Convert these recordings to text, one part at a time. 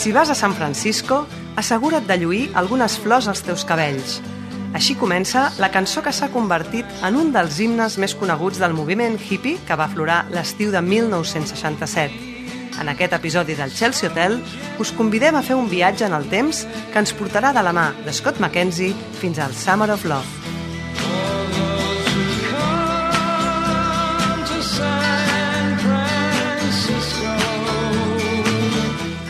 Si vas a San Francisco, assegura't de lluir algunes flors als teus cabells. Així comença la cançó que s'ha convertit en un dels himnes més coneguts del moviment hippie que va aflorar l'estiu de 1967. En aquest episodi del Chelsea Hotel us convidem a fer un viatge en el temps que ens portarà de la mà de Scott McKenzie fins al Summer of Love.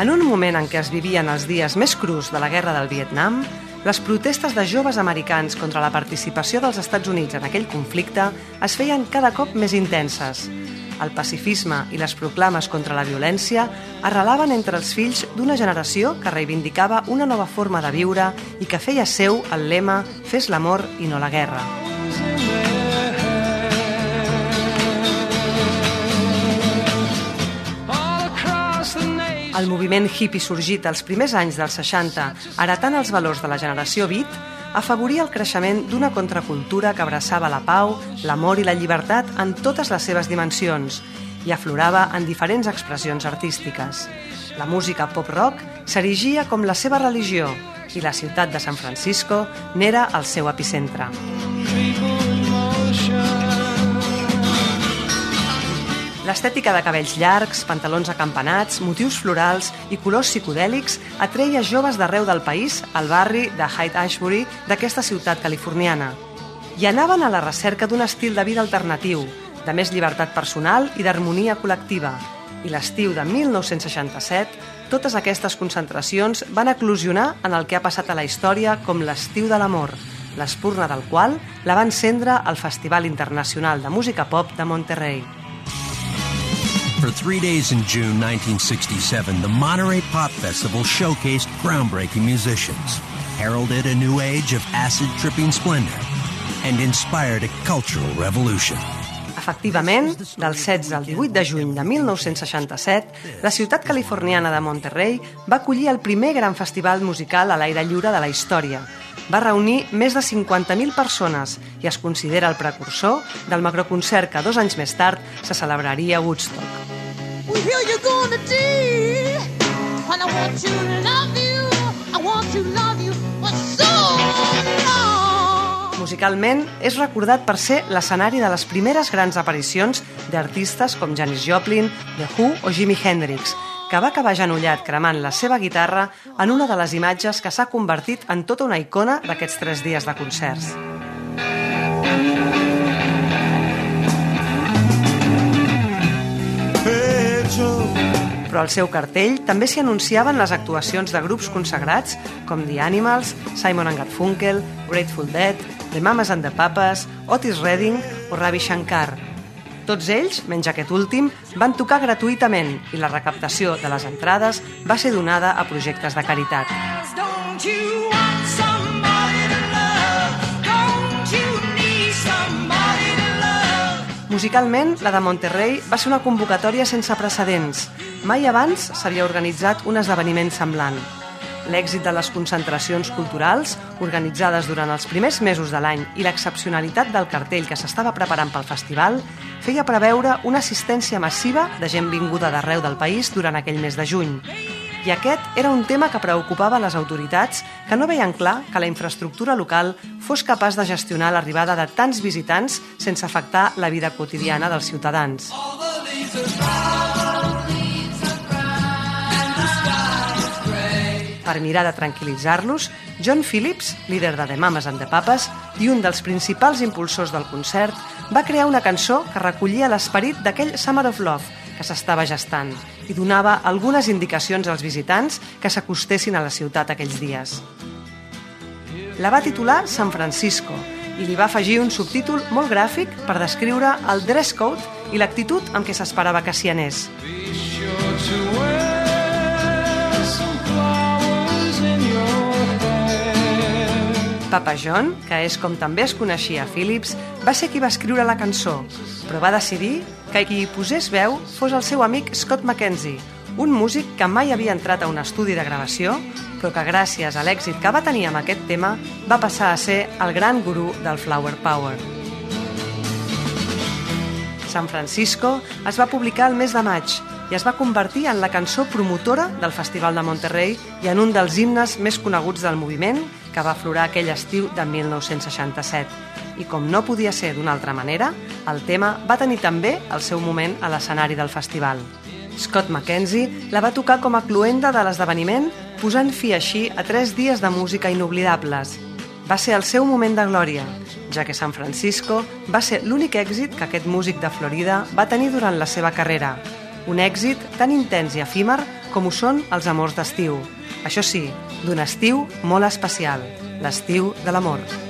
En un moment en què es vivien els dies més crus de la guerra del Vietnam, les protestes de joves americans contra la participació dels Estats Units en aquell conflicte es feien cada cop més intenses. El pacifisme i les proclames contra la violència arrelaven entre els fills d'una generació que reivindicava una nova forma de viure i que feia seu el lema «Fes l'amor i no la guerra». El moviment hippie sorgit als primers anys dels 60, heretant els valors de la generació beat, afavoria el creixement d'una contracultura que abraçava la pau, l'amor i la llibertat en totes les seves dimensions i aflorava en diferents expressions artístiques. La música pop-rock s'erigia com la seva religió i la ciutat de San Francisco n'era el seu epicentre. L'estètica de cabells llargs, pantalons acampanats, motius florals i colors psicodèlics atreia joves d'arreu del país al barri de Hyde Ashbury d'aquesta ciutat californiana. I anaven a la recerca d'un estil de vida alternatiu, de més llibertat personal i d'harmonia col·lectiva. I l'estiu de 1967, totes aquestes concentracions van eclosionar en el que ha passat a la història com l'estiu de l'amor, l'espurna del qual la va encendre al Festival Internacional de Música Pop de Monterrey. For three days in June 1967, the Monterey Pop Festival showcased groundbreaking musicians, heralded a new age of acid tripping splendor, and inspired a cultural revolution. Efectivament, del 16 al 18 de juny de 1967, la ciutat californiana de Monterrey va acollir el primer gran festival musical a l'aire lliure de la història. Va reunir més de 50.000 persones i es considera el precursor del macroconcert que dos anys més tard se celebraria a Woodstock. Here you're gonna do. And I want to love you. I want to love you for so. Musicalment, és recordat per ser l'escenari de les primeres grans aparicions d'artistes com Janis Joplin, The Who o Jimi Hendrix, que va acabar genollat cremant la seva guitarra en una de les imatges que s'ha convertit en tota una icona d'aquests tres dies de concerts. Però al seu cartell també s'hi anunciaven les actuacions de grups consagrats com The Animals, Simon and Garfunkel, Grateful Dead, The Mamas and the Papas, Otis Redding o Ravi Shankar. Tots ells, menys aquest últim, van tocar gratuïtament i la recaptació de les entrades va ser donada a projectes de caritat. Don't you Musicalment, la de Monterrey va ser una convocatòria sense precedents. Mai abans s'havia organitzat un esdeveniment semblant. L'èxit de les concentracions culturals, organitzades durant els primers mesos de l'any, i l'excepcionalitat del cartell que s'estava preparant pel festival feia preveure una assistència massiva de gent vinguda d'arreu del país durant aquell mes de juny. I aquest era un tema que preocupava les autoritats que no veien clar que la infraestructura local fos capaç de gestionar l'arribada de tants visitants sense afectar la vida quotidiana dels ciutadans. Per mirar de tranquil·litzar-los, John Phillips, líder de The Mamas and the Papas i un dels principals impulsors del concert, va crear una cançó que recollia l'esperit d'aquell Summer of Love que s'estava gestant i donava algunes indicacions als visitants que s'acostessin a la ciutat aquells dies. La va titular San Francisco i li va afegir un subtítol molt gràfic per descriure el dress code i l'actitud amb què s'esperava que s'hi anés. Be sure to wear Papa John, que és com també es coneixia Phillips, va ser qui va escriure la cançó, però va decidir que qui hi posés veu fos el seu amic Scott McKenzie, un músic que mai havia entrat a un estudi de gravació, però que gràcies a l'èxit que va tenir amb aquest tema va passar a ser el gran gurú del Flower Power. San Francisco es va publicar el mes de maig i es va convertir en la cançó promotora del Festival de Monterrey i en un dels himnes més coneguts del moviment que va aflorar aquell estiu de 1967. I com no podia ser d'una altra manera, el tema va tenir també el seu moment a l'escenari del festival. Scott McKenzie la va tocar com a cluenda de l'esdeveniment, posant fi així a tres dies de música inoblidables. Va ser el seu moment de glòria, ja que San Francisco va ser l'únic èxit que aquest músic de Florida va tenir durant la seva carrera. Un èxit tan intens i efímer com ho són els amors d'estiu. Això sí, d'un estiu molt especial, l'estiu de l'amor.